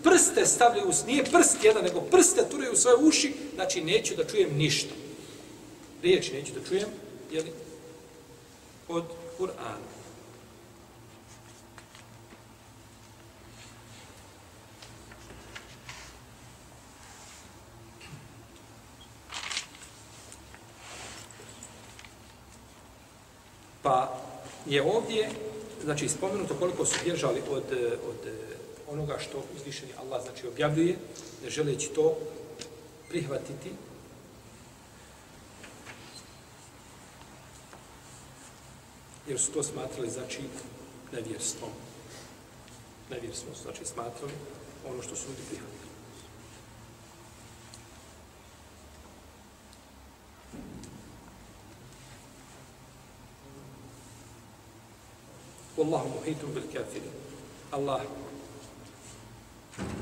prste stavljaju, nije prst jedan, nego prste turaju u svoje uši, znači, neću da čujem ništa. Riječ neću da čujem, jel? Od Kur'ana. Pa je ovdje, znači, spomenuto koliko su bježali od, od onoga što uzvišeni Allah, znači, objavljuje, ne želeći to prihvatiti, jer su to smatrali, znači, nevjerstvom. Nevjerstvom su, znači, smatrali ono što su ljudi prihvatili. Wallahu muhitum bil kafirin. Allah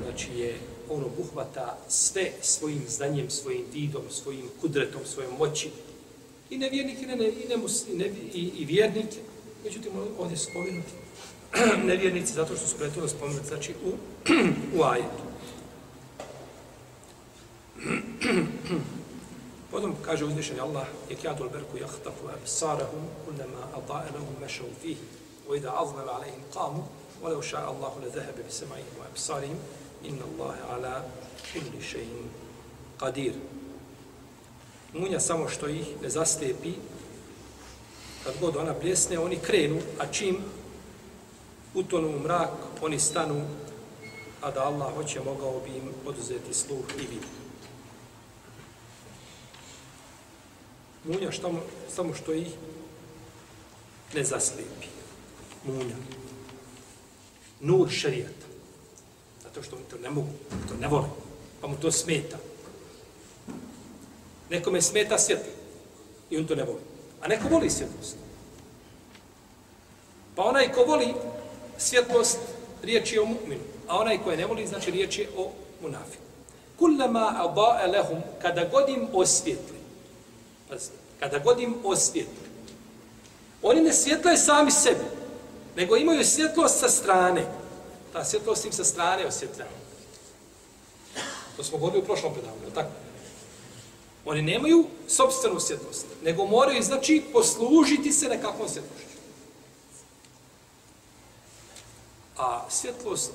znači je ono buhvata sve svojim znanjem, svojim didom, svojim kudretom, svojom moći. I nevjernik i, ne, i, ne ne, i, i vjernik, međutim ovdje je nevjernici zato što su pretovo spomenuti, znači u, u ajetu. Potom kaže uzvišen Allah, je kjadu alberku jahtafu absarahum, kunama adaelahum mešavu fihi, wa ida azmela alaihim qamu, ولو شاء الله لذهب بسمعهم وأبصارهم إن الله على كل شيء قدير Munja samo što ih ne zastepi, kad god ona pljesne, oni krenu, a čim utonu u mrak, oni stanu, a da Allah hoće, mogao bi im oduzeti sluh i vid. Munja što, samo što ih ne zastepi munja. Nur šarijata. Zato što oni to ne mogu, to ne vole, pa mu to smeta. Nekome smeta svjetlo i on to ne voli. A neko voli svjetlost. Pa onaj ko voli svjetlost, riječ je o mu'minu. A onaj ko je ne voli, znači riječ je o munafiku. Kullama aba'a lehum, kada godim osvjetli. Pazite, kada godim osvjetli, oni ne svjetlaju sami sebi, nego imaju svjetlost sa strane. Ta svjetlost im sa strane osvjetljava. To smo govorili u prošlom predavanju, tako? Oni nemaju sobstvenu svjetlost, nego moraju, znači, poslužiti se nekakvom svjetlošću. A svjetlost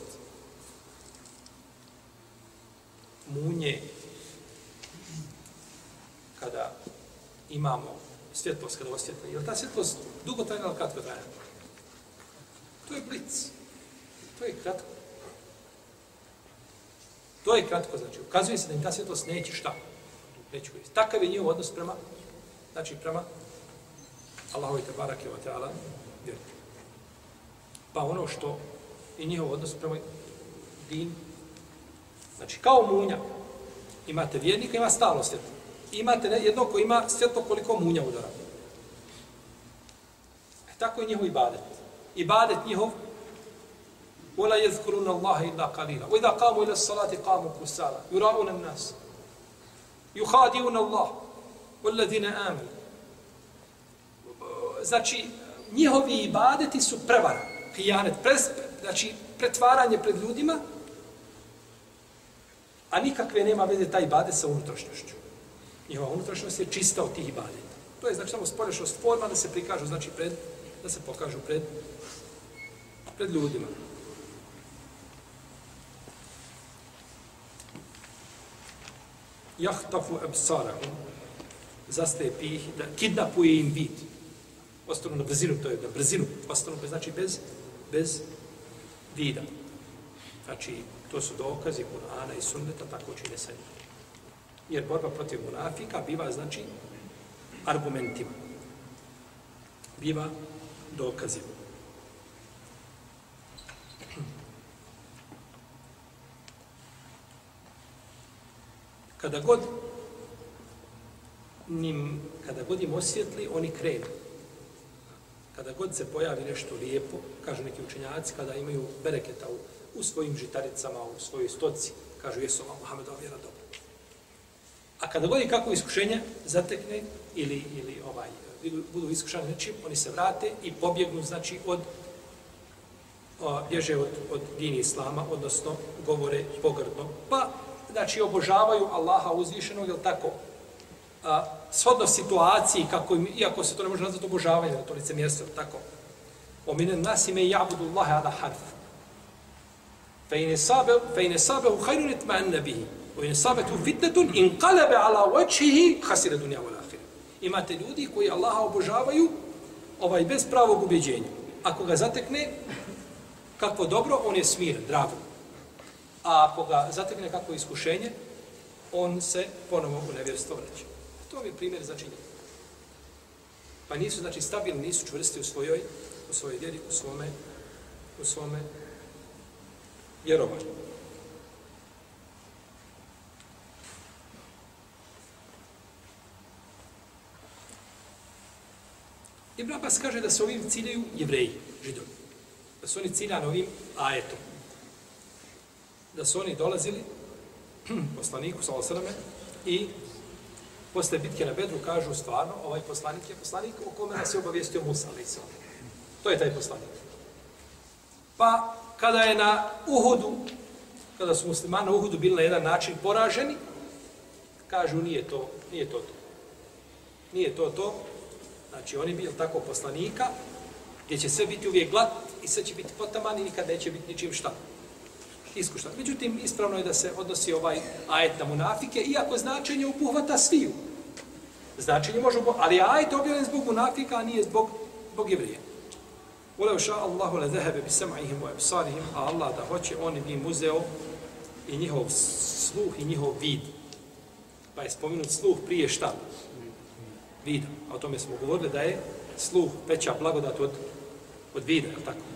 munje, kada imamo svjetlost, kada osvjetla, je li ta svjetlost dugo trajna ili kratko trajna? To je blic. To je kratko. To je kratko, znači, ukazuje se da im ta svjetlost neće šta? Neće koristiti. Takav je njihov odnos prema, znači, prema Allahovi te barake wa ta'ala, Pa ono što i njihov odnos prema din, znači, kao munja, imate vjernika, ima stalo svjetlo. Imate jedno ko ima svjetlo koliko munja udara. E, tako je njihov ibadet ibadet njihov ولا يذكرون الله إلا قليلا وإذا قاموا إلى الصلاة قاموا كسالى يراؤون الناس يخادعون الله والذين آمنوا znači njihovi ibadeti su prevara hijanet pres, znači pretvaranje pred ljudima a nikakve nema veze taj ibadet sa unutrašnjošću njihova unutrašnjost je čista od tih ibadeta to je znači samo spolješnost forma da se prikažu znači pred da se pokažu pred pred ljudima. Jahtafu absarahu zastepi ih, da kidnapuje im vid. Ostanu na brzinu, to je na brzinu, ostanu bez, znači bez, bez vida. Znači, to su dokazi Kur'ana i sunneta, tako čine se. Jer borba protiv munafika biva, znači, argumentima. Biva dokazima. Kada god nim, kada god im osvjetli, oni krenu. Kada god se pojavi nešto lijepo, kažu neki učenjaci, kada imaju bereketa u, u svojim žitaricama, u svojoj stoci, kažu jesu Allah Muhammedova vjera dobro. A kada god je kako iskušenje zatekne ili, ili ovaj, budu iskušani nečim, oni se vrate i pobjegnu, znači, od o, bježe od, od dini Islama, odnosno govore pogrdno, pa znači obožavaju Allaha uzvišenog, jel tako? A, shodno situaciji, kako im, iako se to ne može nazvati obožavanje, to lice mjesto, jel tako? O mine nasi me jabudu Allahe ala harf. Fe ine sabe, fe ine sabe u hajru nit ma'an nabihi. O ine sabe tu fitnetun in kalebe ala uvečihi hasire dunja u lahir. Imate ljudi koji Allaha obožavaju, ovaj bez pravog ubjeđenja. Ako ga zatekne, kakvo dobro, on je smiren, drago. A ako ga zatekne kako iskušenje, on se ponovo u nevjerstvo vraća. To je primjer za činjenje. Pa nisu, znači, stabilni, nisu čvrsti u svojoj, u svojoj vjeri, u svome, u svome vjerovanju. Ibn Abbas kaže da se ovim ciljaju jevreji, židovi. Da su oni ciljani ovim ajetom. Da su oni dolazili poslaniku, sa osrame, i posle bitke na Bedru kažu stvarno, ovaj poslanik je poslanik o kome nas je obavijestio Musa, ali To je taj poslanik. Pa, kada je na Uhudu, kada su muslimani na Uhudu bili na jedan način poraženi, kažu nije to, nije to to. Nije to to, Znači, oni bili tako poslanika, gdje će sve biti uvijek glat i sve će biti potaman i nikad neće biti ničim šta. Iskuštan. Međutim, ispravno je da se odnosi ovaj ajet na munafike, iako značenje upuhvata sviju. Značenje može upuhvata, ali ajet objavljen zbog munafika, a nije zbog, zbog jevrije. Uleo ša Allahu le zehebe bi sama'ihim u ebsarihim, a Allah da hoće, on bi im uzeo i njihov sluh i njihov vid. Pa je spominut sluh prije šta? vida. A o tome smo govorili da je sluh veća blagodat od, od vida, je tako?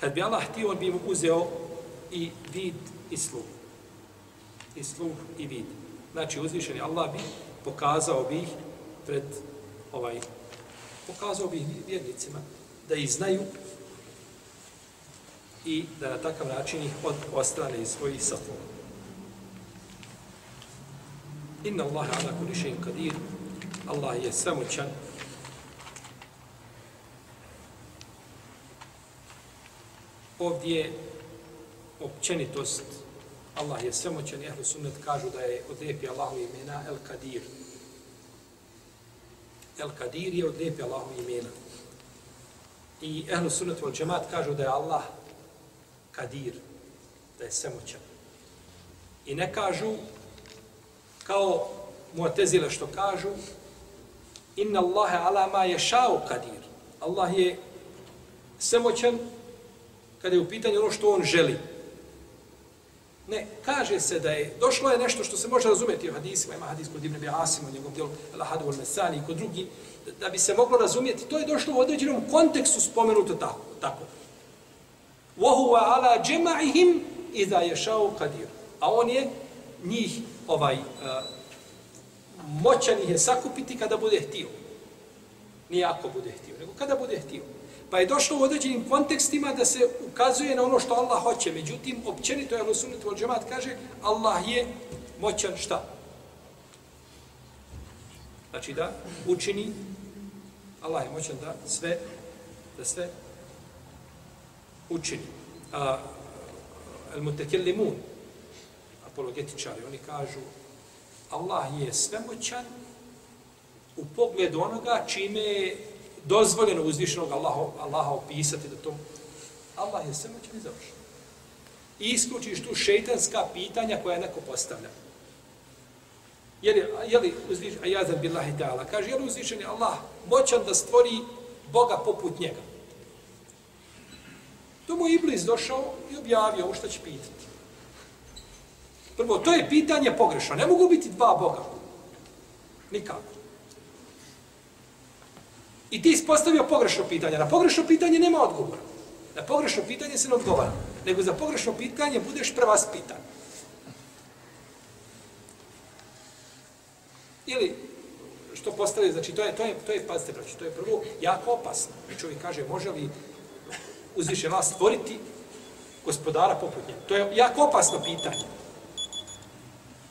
Kad bi Allah htio, on bi mu uzeo i vid i sluh. I sluh i vid. Znači, uzvišeni Allah bi pokazao bi ih pred ovaj, pokazao bi ih vjernicima da ih znaju i da na takav način ih od ostrane iz svojih safova. Inna Allah ala kuli še'in kadir. Allah je svemoćan Ovdje je općenitost. Allah je samoćan. Ehlu sunnet kažu da je od lijepi Allahu imena El Kadir. El Kadir je od lijepi Allahu imena. I Ehlu sunnet vol džemat kažu da je Allah Kadir. Da je svemoćan. I ne kažu kao muatezile što kažu inna Allahe ala ma je šao kadir. Allah je svemoćan kada je u pitanju ono što on želi. Ne, kaže se da je, došlo je nešto što se može razumjeti u hadisima, ima hadis kod Ibn Asim, u njegovom dijelu, Al-Hadu al-Mesani i kod drugi, da, da, bi se moglo razumjeti, to je došlo u određenom kontekstu spomenuto tako. tako. Wahuwa ala džema'ihim iza ješao kadir. A on je njih ovaj uh, moćan ih je sakupiti kada bude htio. Nije ako bude htio, nego kada bude htio. Pa je došlo u određenim kontekstima da se ukazuje na ono što Allah hoće. Međutim, općenito je Al-Sunnet wal Džemat kaže Allah je moćan šta? Znači da učini Allah je moćan da sve da sve učini. A, al-mutakellimun apologetičari, oni kažu Allah je svemoćan u pogledu onoga čime je dozvoljeno uzvišenog Allaha, Allaha opisati da to Allah je svemoćan i završen. I isključiš tu šeitanska pitanja koja neko postavlja. Je li, je li uzvišen, a jazan billahi ta'ala, kaže, je li uzvišen je Allah moćan da stvori Boga poput njega? To mu Iblis došao i objavio ovo što će pitati. Prvo, to je pitanje pogrešno. Ne mogu biti dva Boga. Nikako. I ti ispostavio pogrešno pitanje. Na pogrešno pitanje nema odgovora. Na pogrešno pitanje se ne odgovara. Nego za pogrešno pitanje budeš prvaspitan. Ili, što postavlja, znači, to je, to je, to je, pazite, braći, to je prvo jako opasno. Čovjek kaže, može li uzviše vas stvoriti gospodara poput nje? To je jako opasno pitanje.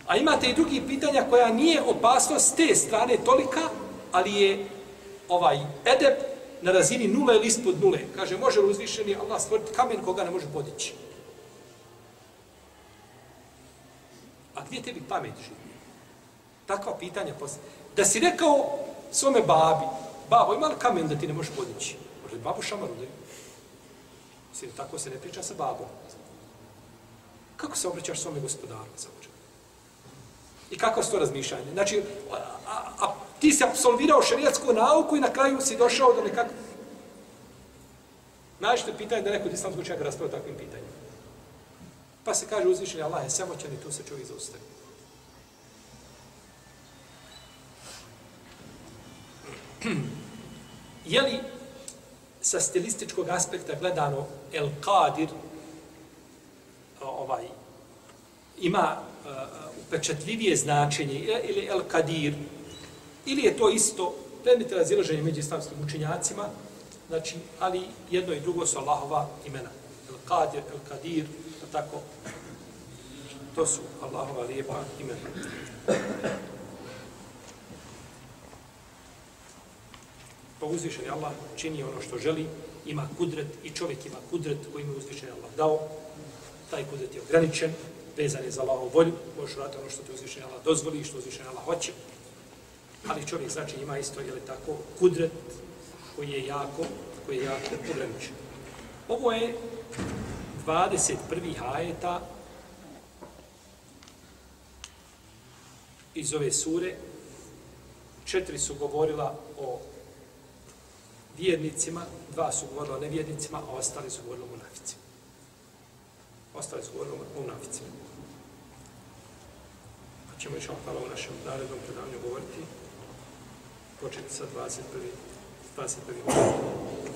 A imate i drugi pitanja koja nije opasnost s te strane tolika, ali je ovaj edeb na razini nule ili ispod nule. Kaže, može li uzvišeni Allah stvoriti kamen koga ne može podići? A gdje tebi pamet živi? Takva pitanja posle. Da si rekao svome babi, babo, ima li kamen da ti ne možeš podići? Može li babu šamaru da je? Tako se ne priča sa babom. Kako se obraćaš svome gospodaru za ođe? I kako je to razmišljanje? Znači, a, a, Ti si absolvirao šarijatsku nauku i na kraju si došao do nekakvog... Najšte pitanje da neko od islamskog učenjaka raspravlja takvim pitanjem. Pa se kaže uzvišenje Allah je samoćan i tu se čovjek zaustavi. je li sa stilističkog aspekta gledano El Qadir ovaj, ima uh, upečatljivije značenje ili El Qadir ili je to isto predmet razilaženja među islamskim učenjacima znači, ali jedno i drugo su Allahova imena El Qadir, El Qadir tako to su Allahova lijepa imena Pa uzvišen Allah čini ono što želi, ima kudret i čovjek ima kudret koji mu uzvišen Allah dao. Taj kudret je ograničen, vezan je za Allahovu volju, možeš raditi ono što ti uzvišen Allah dozvoli i što uzvišen Allah hoće. Ali čovjek znači ima isto, je li tako, kudret koji je jako, koji je jako ograničen. Ovo je 21. hajeta iz ove sure. Četiri su govorila o vjernicima, dva su govorila o nevjernicima, a ostali su govorili o munaficima. Ostali su govorili o munaficima. Pa ćemo još hvala u našem narednom predavanju govoriti. Početi sa 21. 21.